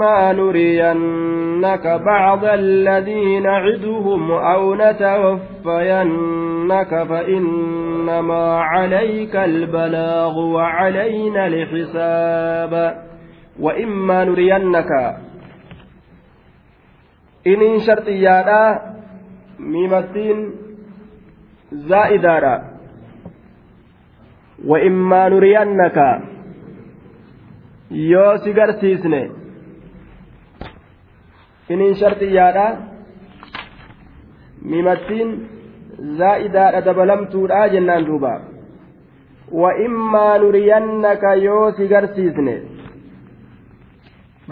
ما نرينك بعض الذي نعدهم أو نتوفينك فإنما عليك البلاغ وعلينا الحساب. وإما نرينك. إن شرطيانا ميمتين زائدارا. وإما نرينك. yoo si inin sharxiyyaadha mimattiin zaa'idaadha dabalamtuudha jennaan duuba nuriyannaka yoo si garsiisne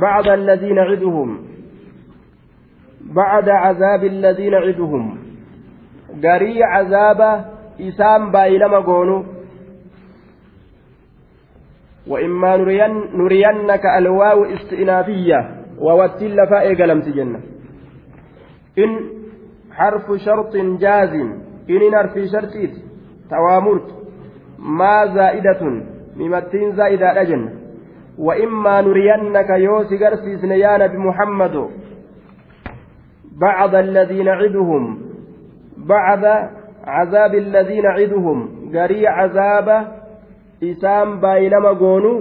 بعد الذين نعدهم بعد عذاب الذين نعدهم قري عذاب إسام بايلما قونو وإما نرين نرينك الواو استئنافية ووتل فائق لم تجنة إن حرف شرط جازم إن نرف شرطيت توامرت. ما زائدة ممتين زائدة أجن. وإما نرينك يوسي قرسيسن يا نبي محمد بعض الذين نعدهم بعد عذاب الذين نعدهم. قري عذاب isaan baay'ilama goonu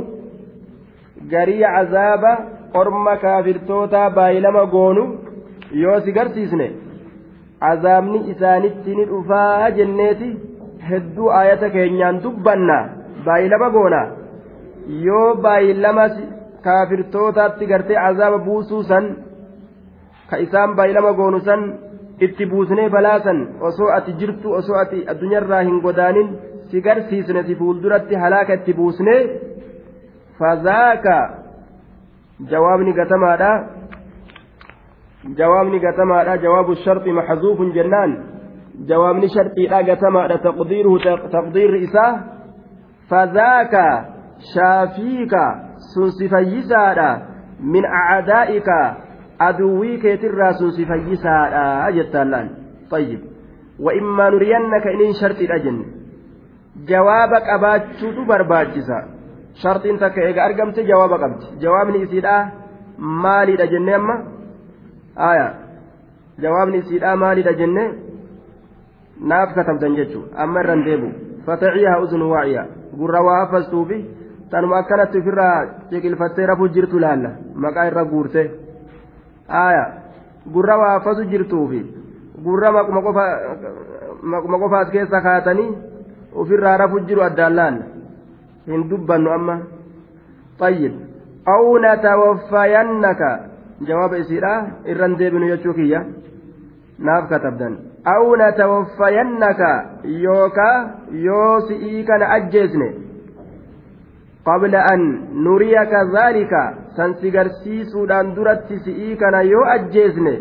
garii cazaaba orma kaafirtootaa baay'ilama goonu yoo si garsiisne cazaabni isaanitti ni dhufaa jenneeti hedduu ayata keenyaan dubbanna baay'ilama goona yoo baay'ilama kaafirtootaatti gartee cazaaba buusuu san ka isaan baay'ilama goonu san itti buusnee balaasan osoo ati jirtu osoo ati addunyaarraa hin godaanin si garsiisne si fuulduratti halaaka itti buusne fazaaka jawaabni gatamaadha jawaabni gatamaadha jawaabu sharxi maxzuufun jennaan jawaabni sharxiidha gatamaadha taqdiiruhu taqdiirri isaa fazaaka shaafiika sun si fayyisaadha min acdaa'ika aduwwii keetirraa sun si fayyisaadha jettaan laan طيب وإما نرينك إن شرط الأجن jawaaba qabaachuutu barbaachisa shartiin takka eega argamte jawaaba qabdi. Jawaabni isiidha maaliidha? jenne amma. Aya jawaabni isiidha maaliidha? jenne naaf katabdan jechu amma irran deebu fataciyaha uzunu waaciya. Gurra waa hafastuufi tanuma akkanatti ofirraa ciqilfattee rafuu jirtu laalla. Maqaa irra guurte. Aya gurra waa hafasu jirtuufi gurra maquma qofaas keessa kaatanii ofirraa rafu jiru addaan laalla hin dubbannu amma. Tayyib. Aw natawaffayannaka jawaaba isiidha. Irran deebinu jechuu kiyya. Naaf katabdan. Aw natawaffayannaka yookaa yoo si'ii kana ajjeesne. Qabla an nuriyaka dhaalika san sigarsiisuudhaan duratti si'ii kana yoo ajjeesne.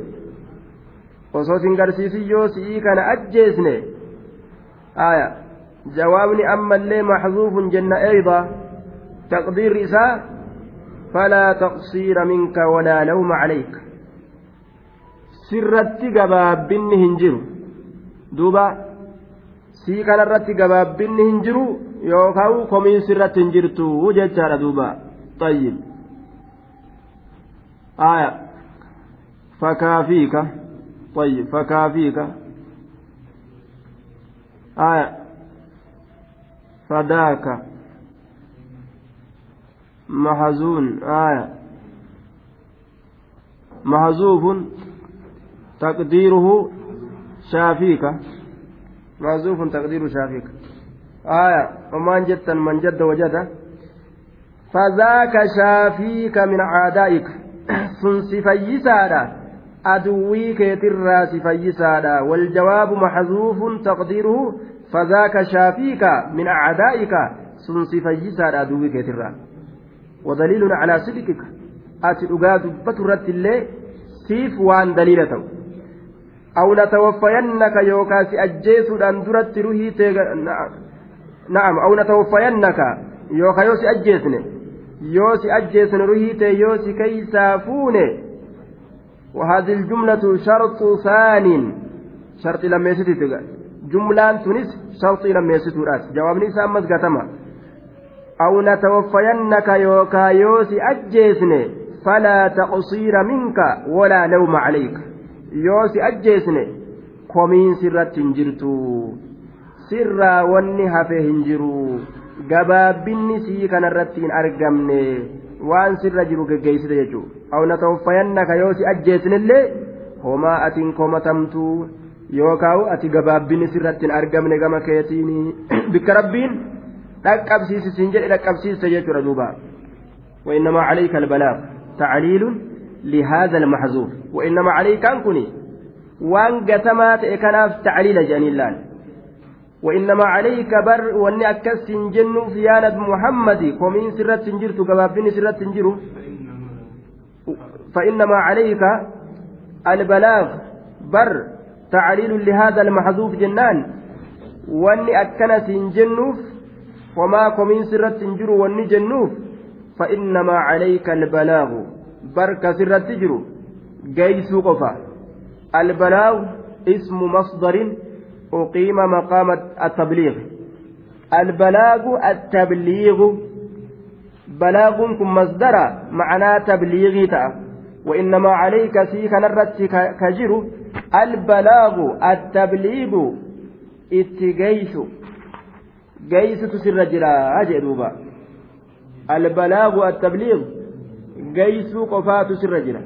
Osoo singarsiisin yoo si'ii kana ajjeesne. Aya jawaabni ammallee maxzuufun jenna eeyda taqdiirri isaa falaa taqsiira minka walaa lawma calayka sirratti gabaabbinni hin jiru duuba sii kanarratti gabaabbinni hin jiru yookaan komiin sirratti hin jirtu jechaadha duuba طيب آية فكافيك طيب فكافيك آية فداك محزون آية. محذوف تقديره شافيك. محذوف تقدير شافيك. آية. ومن جدا من جد وجد. فذاك شافيك من عادائك سنس فيسادا أدوي كيترا سفيسادا والجواب محذوف تقديره فذاك شافيك من أعدائك سنس فيسادا أدوي كيترا ودليل على صدقك أتي أقاد بترت الله سيف وان دليلته أو نتوفينك يوكاس أجيس أن درت روحي نعم أو نتوفينك يوكا يوسي أجيسني يوسي أجيسن روحي يوسي كيسا فوني وهذه الجملة شرط ثان شرط لما يستي جملان تونس شرط لما يستي جواب نيسا مزقتما أو نتوفينك يوكا يوسي أجيسني falaa taqsiira minka walaa lawma calayka yoo si ajjeesne komiin sirratti hin jirtu sirraa wanni hafe hin jiru gabaabbinni sii kanarratti hin argamne waan sirra jiru geggeessite jechuudha awna tawfayannaka yoo si ajjeesnillee homaa atiin komatamtu yookaan ati gabaabbinni sirratti hin argamne gama keetiin bikka rabbiin dhaqqabsiisisin jedhe dhaqqabsiiste jechuudha duuba وإنما عليك البلاغ تعليل لهذا المحذوف وإنما عليك أنكني وأن قتمات إكناف تعليل جانيلان وإنما عليك بر وأني أكس جن في ياند محمد. ومن سرة جرت كبابين سرة جرو فإنما عليك البلاغ بر تعليل لهذا المحذوف جنان. وأني أكنس جنوف وما كمين سرة جرو وأني جنوف. فإنما عليك البلاغ برك سرة جرو جيس قفا. البلاغ اسم مصدر أقيم مقام التبليغ. البلاغ التبليغ بلاغ كم مصدر معنى تبليغي تأ. وإنما عليك سيك نرت كجر. البلاغ التبليغ اتجيس جيس تسر جرا أجدوبا البلاغ التبليغ جيس قفات سر جرا.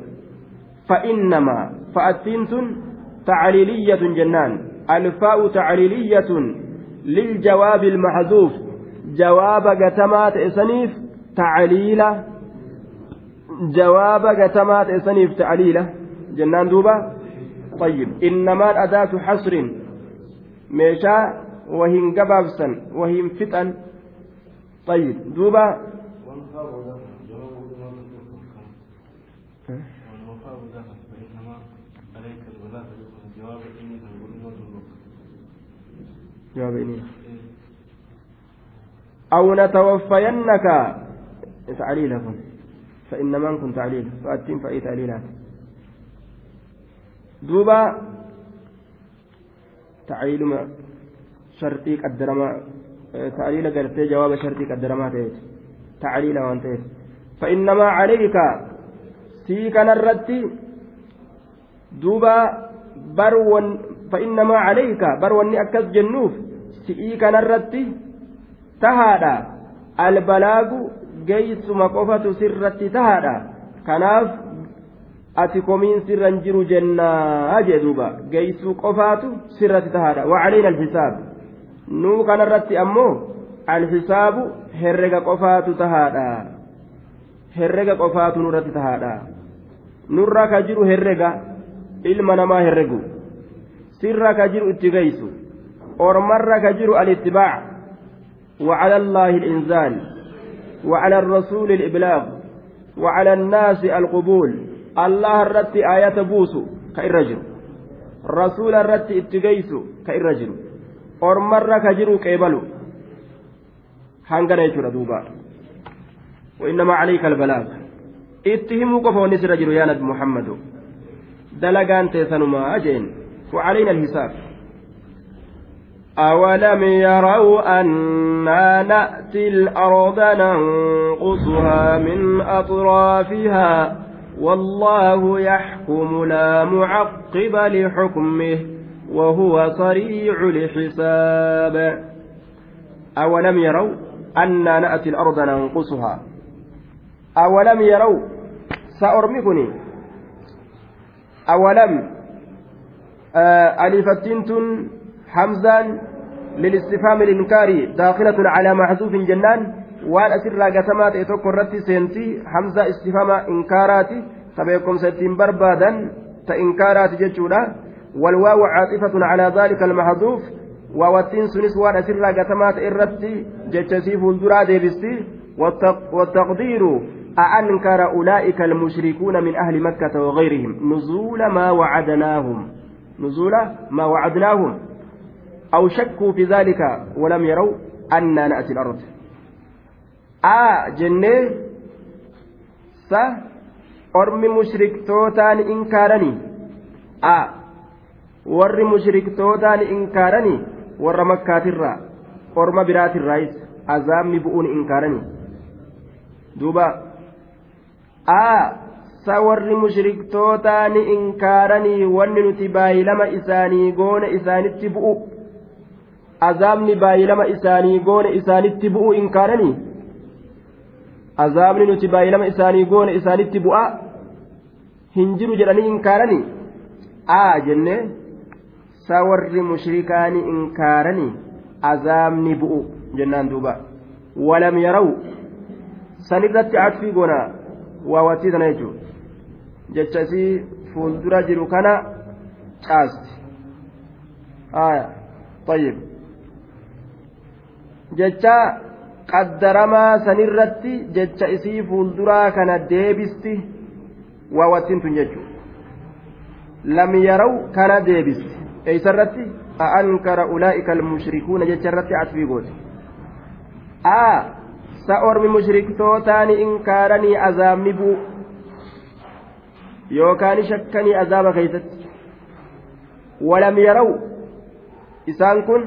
فإنما فأتنت تعليلية جنان. الفاء تعليلية للجواب المحذوف. جواب قتمات إسنيف تعليلة. جواب قتمات إسنيف تعليلة. جنان دوبا طيب. إنما أداة حصر. ميشا وهن قبابسا وهن فتن. طيب. دوبا أو نتوفينك. تعليلكم فإنما كنت تعليل؟ فأتم فأي تعليلات. دوبا تعليل شرطي قدرما. تعليل قرتي جواب شرطي قدرما تيت. تعليل وانتيت فإنما عليك. سيك نرتي. دوبا برون فإنما عليك. بروني أكس جنوف. si'ii kanarratti tahaadha. Albalaagu geeysuma qofatu sirratti tahaadha. Kanaaf ati komiin sirran jiru jennaa jee duuba geeysuu qofaatu sirratti tahaadha. Wacaliin alhisaab nuu kanarratti ammoo alhisaabu herrega qofaatu tahaadha. Herrega qofaatu nurratti tahaadha. Nurra ka jiru herrega ilma namaa herregu. Sirra ka jiru itti geeysu. Ka jiru alittibaac وعلى الله الإنزال وعلى الرسول الإبلاغ وعلى الناس القبول. الله الرت بوسو كإرجل رسول الرت اتقيسو كإرجل أرمر كجرو كيبلو. هنغنا يجرى دوبا. وإنما عليك البلاغ. اتهموا كفوا نسر يا نبي محمد. دلقان تيسنما أجين. وعلينا الحساب. أولم يروا أنا نأتي الأرض ننقصها من أطرافها والله يحكم لا معقب لحكمه وهو سريع الحساب أولم يروا أنا نأتي الأرض ننقصها أولم يروا سأرمكني أولم آه ألفتنتن حمزان للاستفهام الإنكاري داخلة على محذوف جنان ta'e tokko irratti seentii hamza istifama inkaaraati ta beekumsattiin barbaadan ta inkaaraati jechuudha walwaawu caaxifatun calaa daalika almaxduuf waawattiin sunis waan asirraa gatamaa ta'e irratti jechasii fuulduraa deebisti والتقدير أأنكر أولئك المشركون من أهل مكة وغيرهم نزول ما وعدناهم نزول ما وعدناهم أو شكوا في ذلك ولم يروا أنا نأتي الأرض آ جنة س أرمي مشرك توتان إنكارني آ warri mushriktoodaan inkaaranii warra makkaatirraa orma biraatirraayis azaabni bu'uun inkaaranii duuba aa sa warri mushriktootaa ni inkaaranii wanni nuti baay'ilama isaanii goone isaanitti bu'u azaabni baay'ilama isaanii goone isaanitti bu'u inkaaranii azaabni nuti baay'ilama isaanii goone isaanitti bu'a hin jiru jedhanii inkaaranii aa jenne sa warri mushrikaanii inkaaranii azaabni bu'u jennaan duuba walam yaraw sanirratti atfii goona waa wattiisana jechuudha jecha isii fuuldura jiru kana caasti aya طيب jecha qaddaramaa sanirratti jecha isii fuulduraa kana deebisti waawwattiin tun jechuudha. Lam yeroo kana deebisti. Eeysarratti aankara ulaa'ika mushrikuuna jecha irratti atfii goote a sa ormi mushriktootaani inkaaranii azaabni buu yookaan shakkanii azaaba keeysatti walam yeroo isaan kun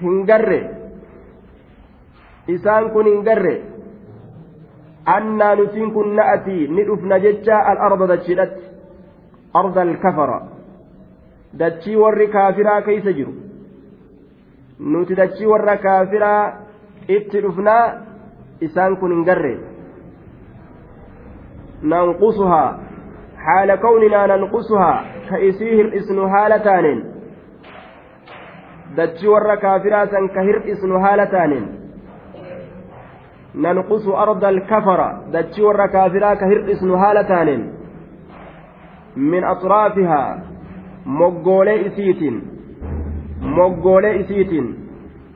hin garre isaan kun hin garre annaa nutiin kun na'atii ni dhufna jecha al-arda dachiidhatti arda al-kafara dachii warri kaafiraa keeysa jiru nuti dachii warra kaafiraa itti dhufnaa isaan kun hin garre ننقصها حال كوننا ننقصها كإسيه الإسن هالتان دتشي ور كافرا كهر إسن هالتان ننقص أرض الكفر دتشي ور كافرا كهر إسن هالتان من أطرافها مقولي إسيت مقولي إسيت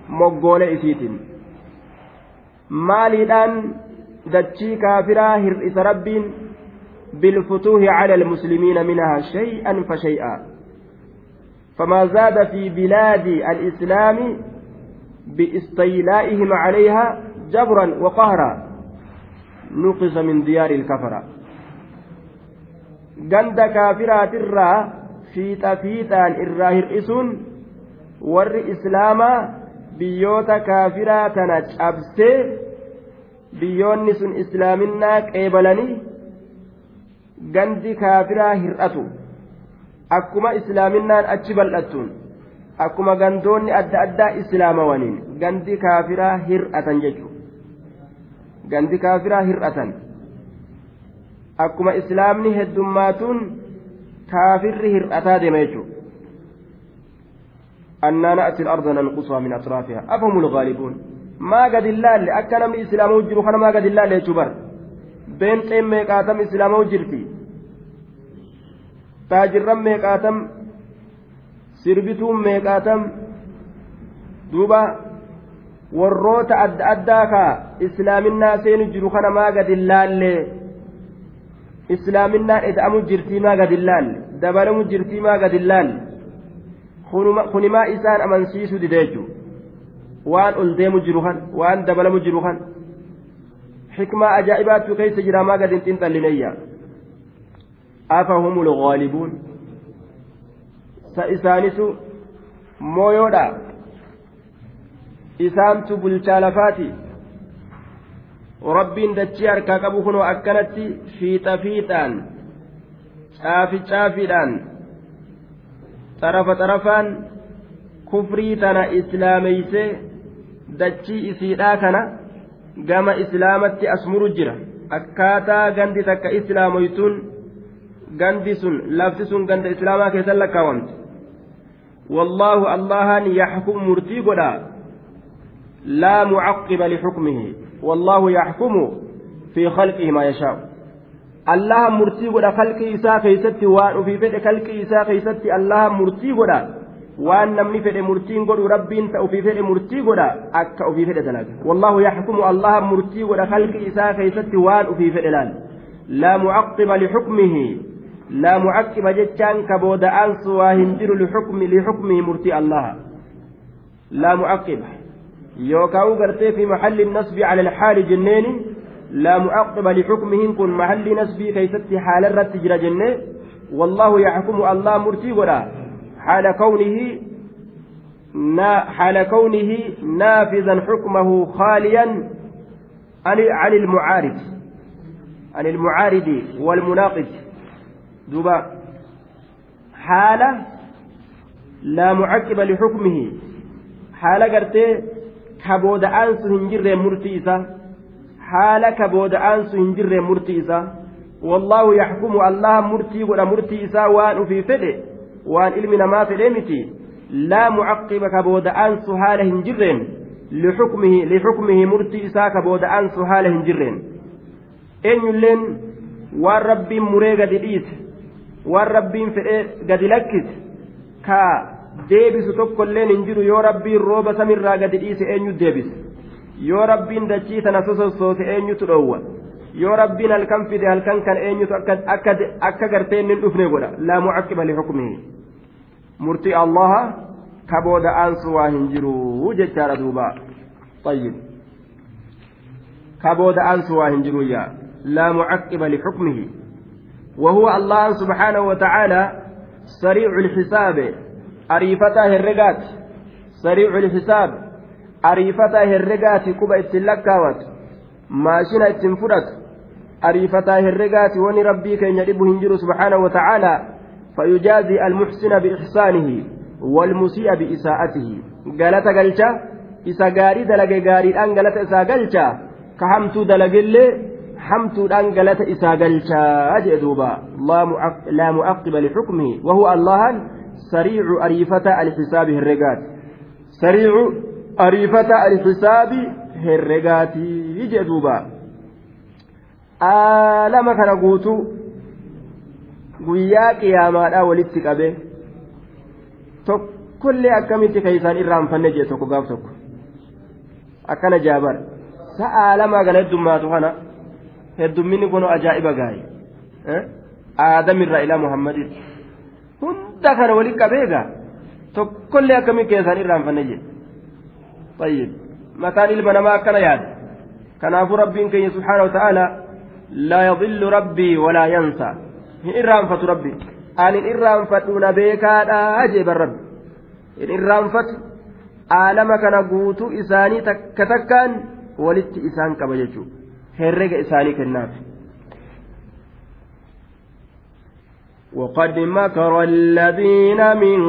مقولي إسيت maaliidhaan dachii kaafiraa hir'isa rabbiin? بالفتوح على المسلمين منها شيئا فشيئا فما زاد في بلاد الإسلام باستيلائهم عليها جبرا وقهرا نقص من ديار الكفرة جند كافرات الرا في hir'isuun warri islaamaa biyyoota kaafiraa tana cabsee biyyoonni sun islaaminaa qeebalanii gandi kaafiraa hir'atu akkuma islaaminaan achi bal'attuun akkuma gandoonni adda addaa islaamawaniin gandi kaafiraa hir'atan jechuudha gandi kaafiraa hir'atan akkuma islaamni heddummaatuun kaafirri hir'ataa deema jechuudha. أنا نأتي الأرض ننقصها من أطرافها أفهم الغالبون ما قد الله أكنا من إسلام وجر خنا ما قد الله ليتبر بين قيم ميقاتم إسلام وجرتي taajirran meeqaatam sirbituun meeqaatam duuba warroota adda addaa kaa islaaminaa seenu jiru kana maa gadi laallee islaaminaan eda'amu jirtii maa gadi laalle dabalamu jirtii maa gadi laalle kunimaa isaan amansiisu dideechu waan ol deemu jiru kan waan dabalamu jiru kan xikmaa ajaa'ibaatu keessa jira maa gadi hin xinxallineyyaa afahumul ghaalibuun sa isaanisu mooyoodha isaamtu bulchaa lafaati rabbiin dachii harkaa qabu kunoo akkanatti fiixa fiixaan caafi caafiidhaan xarafa xarafaan kufrii tana islaameeysee dachii isiidhaa kana gama islaamatti as muru jira akkaataa gandi takka islaamoytuun gandi sun lafti sun ganda islaamaa keessan lakkaawamte wallaahu allahan yaxkum murtii godha laa mucaqqiba lixukmihi wallaahu yaxkumu fi khalqihi maa yashaa'u allaha murtii godha kalqii isaa keeysatti waan ufii fedhe kalqii isaa keeysatti allaha murtii godha waan namni fedhe murtiin godhu rabbiin ta ufii fedhe murtii godha akka ufii fedhe dalaga wallaahu yaxkumu allaha murtii godha kalqii isaa keeysatti waan ufii fedhe laal laa mucaqqiba lixukmihi لا معقب جتان كبود أنس وهنجر لحكم لحكمه مرتي الله. لا معقب. يوكاو قرتي في محل النصب على الحال جنين لا معقب لحكمه كن محل نصب كيست حال الرد تجرى جنة والله يحكم الله مرتي ولا حال كونه حال كونه نافذا حكمه خاليا عن المعارض. عن المعارض والمناقض. دوبا. حالة لا معقب لحكمه. حالة قرتي كبود أنس هنجر مرتيسة. حالة كبود أنس هنجر مرتيسة. والله يحكم الله مرتي ولا مرتيسة وان في فده. وان علمنا ما في متي لا معقب كبود أنس حالة هنجرين. لحكمه لحكمه مرتيسة كبود أنس حالة هنجرين. eenyulleen waan rabbiin muree gadi dhiise waan rabbiin fedhee gadi lakkise ka deebisu tokkolleen hin jiru yoo rabbiin rooba samirraa gadi dhiise eenyu deebise yoo rabbiin dachii tana sosossoote eenyutu dhoowwa yoo rabbiin halkan fide halkan kan eenyutu akka gartee inni dhufne godha laa mucaqqiba lixukmihi murtii allaha ka booda aansu waa hin jiru jechaadha duuba طيب كبود أنس واهن جرويا لا معقب لحكمه وهو الله سبحانه وتعالى سريع الحساب. أريفته الرقات. سريع الحساب. أريفته الرقات كوبا اتلكاوت ماشينا اتنفرت. أريفته الرقات وني ربي كان يربه هنجر سبحانه وتعالى فيجازي المحسن بإحسانه والمسيء بإساءته. قالت قلتا إسا قاري دلق قاري الآن قالت إسا قلتا كهمت دلق اللي galata isaa galchaa jee duuba laa mu'aqqiba lixukmihi wahuwa allahan sariicu ariifata alxisaabi herregaati sariicu ariifata alxisaabi herregaatii jee duuba aalama kana guutuu guyyaa qiyaamaadhaa walitti qabe tokkollee akkamitti keeysaan irraanfanne jee tokko gaaf tokko akkana jaabar sa'aa lamaa gana heddummaatu kana heddumminni kun ajaa'iba gaayi aadamirraa ilaa muhammaditti hunda kana waliin qabeegaa tokkollee akkamii keessaan irraanfanne jedhe طيب mataan ilma namaa akkana yaada kanaafuu rabbiin keenya subhaanahu wa ta'ala laa yadillu rabbii walaa yansa hin irraanfatu rabbi an hin irraanfadhu na beekaadhaa jeeban rabbi hin irraanfatu aalama kana guutuu isaanii takka takkaan walitti isaan qaba jechuudha herrega isaanii kennaaf وقد مكر الذين من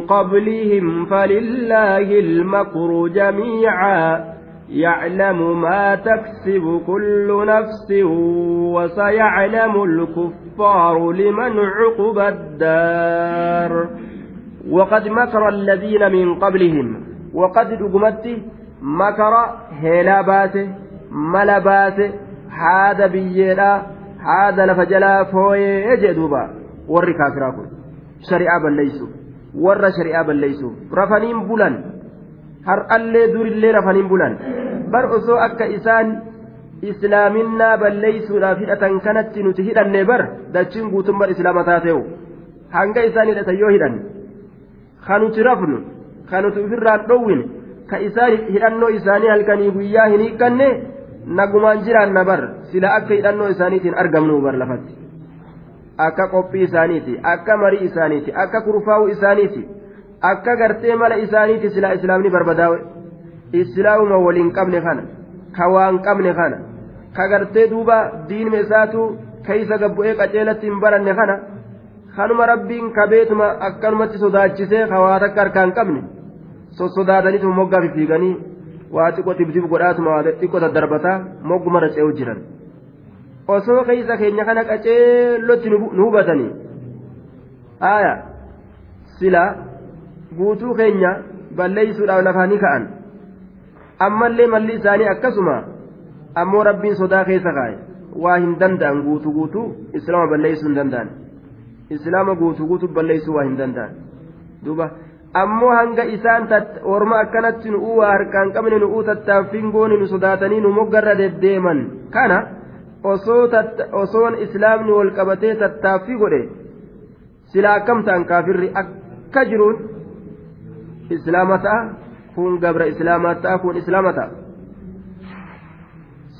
قبلهم فلله المكر جميعا. يعلم ما تكسب كل نفس وسيعلم الكفار لمن عقب الدار. وقد مكر الذين من قبلهم. وقد رقمت مكر هلا باتة. Mala baase haada biyyeedha haada lafa jalaa fooyee jee duuba warri kaafiraa kun shari'aa balleeysu warra shari'aa balleeysu rafaniin bulan har'allee durillee rafaniin bulan bar osoo akka isaan islaaminaa balleeysuudhaaf hidhatan kanatti nuti hidhanne bar dachiin guutummaa islaama taateewu hanga isaan hidhatan yoo hidhan ka nuti rafnu ka nuti ofirraan dhowwine ka isaan hidhannoo isaanii halkanii guyyaa hin hiikkanne nagumaan jiraanna bar sila akka hidhannoo isaaniitiin argamnu bar lafatti akka qophii isaaniiti akka marii isaaniiti akka kurfaa'uu isaaniiti akka gartee mala isaaniiti sila islaamni barbadaawe islaamuma waliin qabne kana ka waan qabne kana ka gartee duuba diinme isaatu keeysa gabbu'ee qaceelatti hin baranne kana kanuma rabbiin kabeetuma akkanumatti sodaachisee ka waa takka harkaan qabne sossodaataniituma moggaa fifiiganii waa xiqqoo tibtib godhaatuma waa xiqqoo daddarbataa moggumarra ce'uu jiran osoo keeysa keenya kana qaceellotti nu hubatanii haaya sila guutuu keenya balleeysuudhaaf lafaanii ka'an ammallee malli isaanii akkasuma ammoo rabbiin sodaa keessa kaa'e waa hin danda'an guutuu guutuu islaama balleeysuu hin danda'an islaama guutuu guutuu balleeysuu waa hin danda'an duuba ammoo hanga isaan orma akkanatti nu'uu waa harkaan qabne nu'uu tattaaffiin goone nu sodaatanii nu moggarra deddeeman. Kana osoon islaamni wal qabatee tattaaffii godhe sila akkam ta'an kaafirri akka jiruun islaama ta'a kun gabra islaamaa ta'a kun islaama ta'a.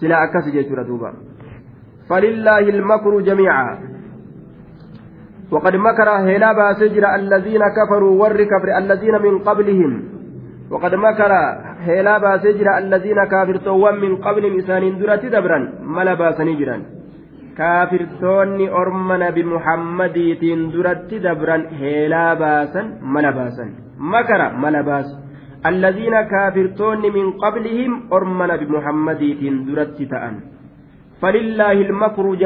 Sila akkasi jechuudha duuba. Falillaahi ilmakru jamiica وقد مكر هلا باسجر الذين كفروا ور كفر الذين من قبلهم وقد مكر هلا باسجر الذين كافرتوا من قبلهم إسان درة دبرا ملا باسني جرا kaafirtoonni orma nabi muhammadiitiin duratti dabran heelaa baasan mala baasan makara mala baasu alladiina kaafirtoonni min qablihim orma nabi muhammadiitiin duratti ta'an falillaahi ilmakru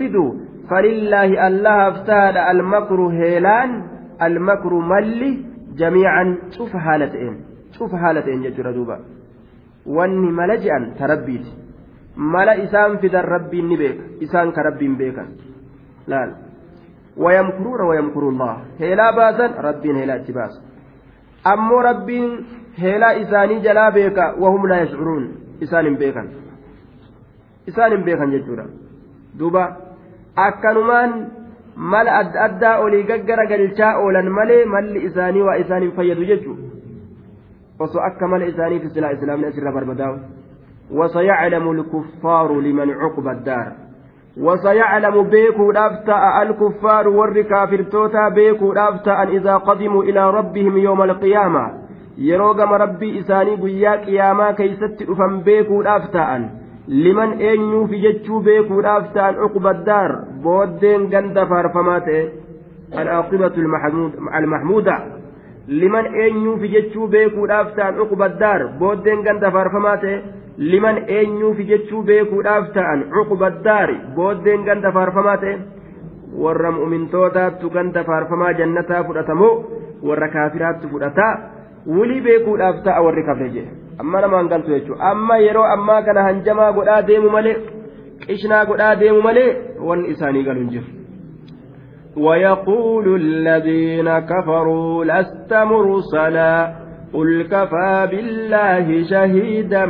fidu falillaahi allahaaf tahaadha almakru heelaan almakru malli jamiican cufa haala ta'een cufa haala ta'een jechuudha duuba wanni mala je'an ta rabbiiti mala isaan fidan rabbiin ni beeka isaan ka rabbiin beekan laal wayamkuruuna wayamkurullah heelaa baasan rabbiin heelaa itti baasa ammoo rabbiin heelaa isaanii jalaa beeka wahum laa yashcuruun isaan hin beekan isaan hin beekan jechuudha duuba akkanumaan mala adda addaa olii gaggara galchaa oolan malee malli isaanii waa isaan hin fayyadu jechuudha osoo akka mala isaaniitti silaa islaamni asirra barbadaa'u وسيعلم الكفار لمن عقب الدار وسيعلم بيكو دافتا الكفار ور كافرتوتا بيكو أن إذا قدموا إلى ربهم يوم القيامة يروغم ربي إساني قيا قياما كيست أفن بيكو أن liman eenyuu fi jechuu beekuudhaaf ta'an cuquba daar booddeen ganda faarfamaa ta'e al'aaqibatu almahmuuda. Liman eenyuu fi jechuu beekuudhaaf ta'an cuquba daar booddeen ganda faarfamaa ta'e liman eenyuu fi jechuu beekuudhaaf ta'an cuquba daari booddeen ganda faarfamaa ta'e warra mu'mintootaattu ganda faarfamaa jannataa fudhatamoo warra kaafiraattu fudhataa wulii beekuudhaaf ta'a warri kafre jedhe amma namaan galtu jechuudha. Amma yeroo ammaa kana hanjamaa godhaa deemu malee qishnaa godhaa deemu malee wanni isaanii galu hin jiru. ويقول الذين كفروا لست مرسلا قل كفى بالله شهيدا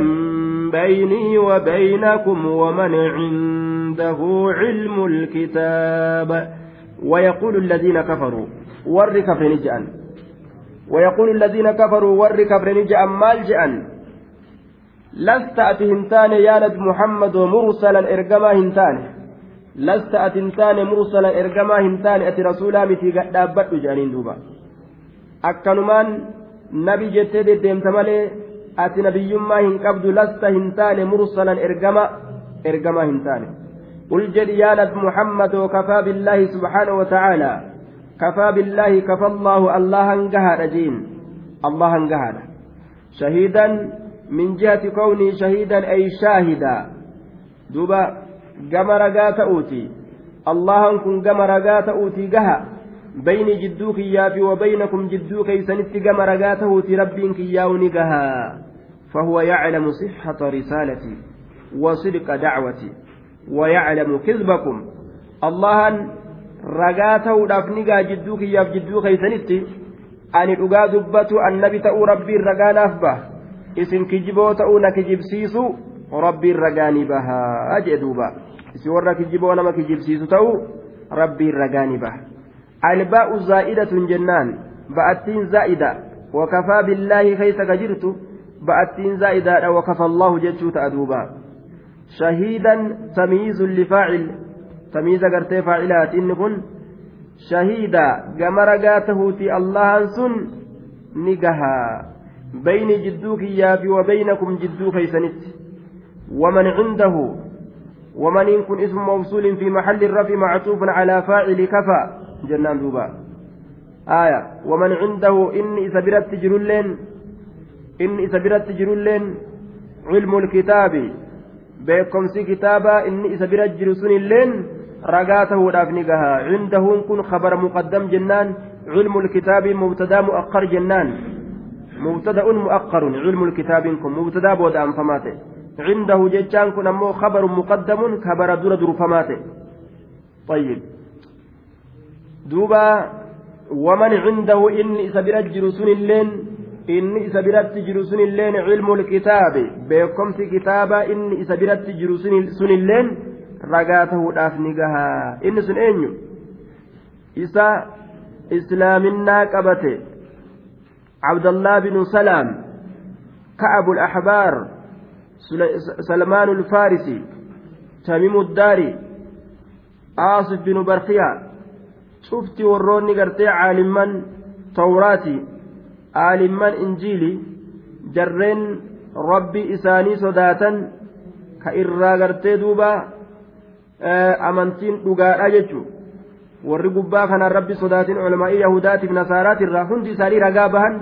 بيني وبينكم ومن عنده علم الكتاب ويقول الذين كفروا ور كفر ويقول الذين كفروا ور كفر نجأن مال جأن لست أتي هنتان يا نبي محمد مرسلا إرقما هنتان. لست أتي هنتان مرسلا إرقما هنتان. أتي رسولا متي دابت جانين دوبا. أكنمان نبي جتة ديمت مالي. أتي نبيما هن قبض لست هنتان مرسلا إرقما إرقما هنتان. قل جد يا نبي محمد وكفى بالله سبحانه وتعالى. كفى بالله كفى الله. الله انقهر جين الله انقهر شهيدا من جهة كوني شهيدا أي شاهدا. دوبا قم رقات أوتي. الله كن قم رقات أوتي قها. بين جدوك يافي وبينكم جدوك يسنت قم رقات أوتي ربك ياوني قها. فهو يعلم صحة رسالتي وصدق دعوتي ويعلم كذبكم. الله رقاته دفنقا جدوك ياف جدوك أن dhugaa dubbatu annabi ta'uu rabbiin ragaa naaf baha isin kijiboo ta'uu na kijibsiisu rabbiin ragaanii bahaa jee duuba isin warra kijiboo nama kijibsiisu ta'uu rabbiin ragaanii baha albaa'u zaa'idatun jennaan ba'attiin zaa'ida wakafaa billaahi keeysa ka jirtu ba'attiin zaa'idaadha wakafa allahu jechuu ta'a duuba shahiidan tamiizun lifaacil tamiiza gartee faacilaati inni kun shahiida gama ragaa tahuuti allahan sun ni gahaa بين جدوك يافي وبينكم جدو كيسنت ومن عنده ومن يكون اسم موصول في محل الرفع معطوف على فاعل كفى جنان دوبا آية ومن عنده إني سبرت جرلين إني سبرت جرلين علم الكتاب kitaabaa inni isa bira jiru sunilleen ragaa tahuudhaaf ni gaha cindahuun kun khabara muqaddam jennaan cilmu lkitaabii mubtadaa mu'aqqar jennaan مبتدأ مؤخر علم الكتاب كن مبتدأ بود أن فماته. عنده جتان كن أمو خبر مقدم خبر دور دور فماته. طيب. دوبا ومن عنده إني سبرت جرسون اللين إني سبرت جرسون اللين علم الكتاب. بكمس كتابا إني سبرت جرسون اللين؟ رقاته الأفنقها إني سن أنيو. إسا إسلامنا قبته. عبد الله بن سلام كعب الأحبار سلمان الفارسي تميم الداري آصف بن برخيا شفت وروني قرتي عالما توراتي عالما إنجيلي جرين rabbi isaanii sodaatan ka irraa gartee duuba amantiin dhugaadha jechuudha warri gubbaa kanaan rabbi sodaatiin culamaa'ii yahudaatiif nasaaraatirraa hundi isaanii ragaa bahan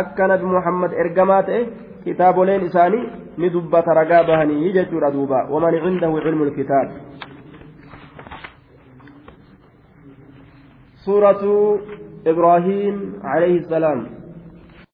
akka nabi muhammad ergamaa ta'e kitaaboleen isaanii ni dubbata ragaa bahanii jechuudha duuba waman cindahu cilmu lkitaab suuratu ibraahiim alayhi salaam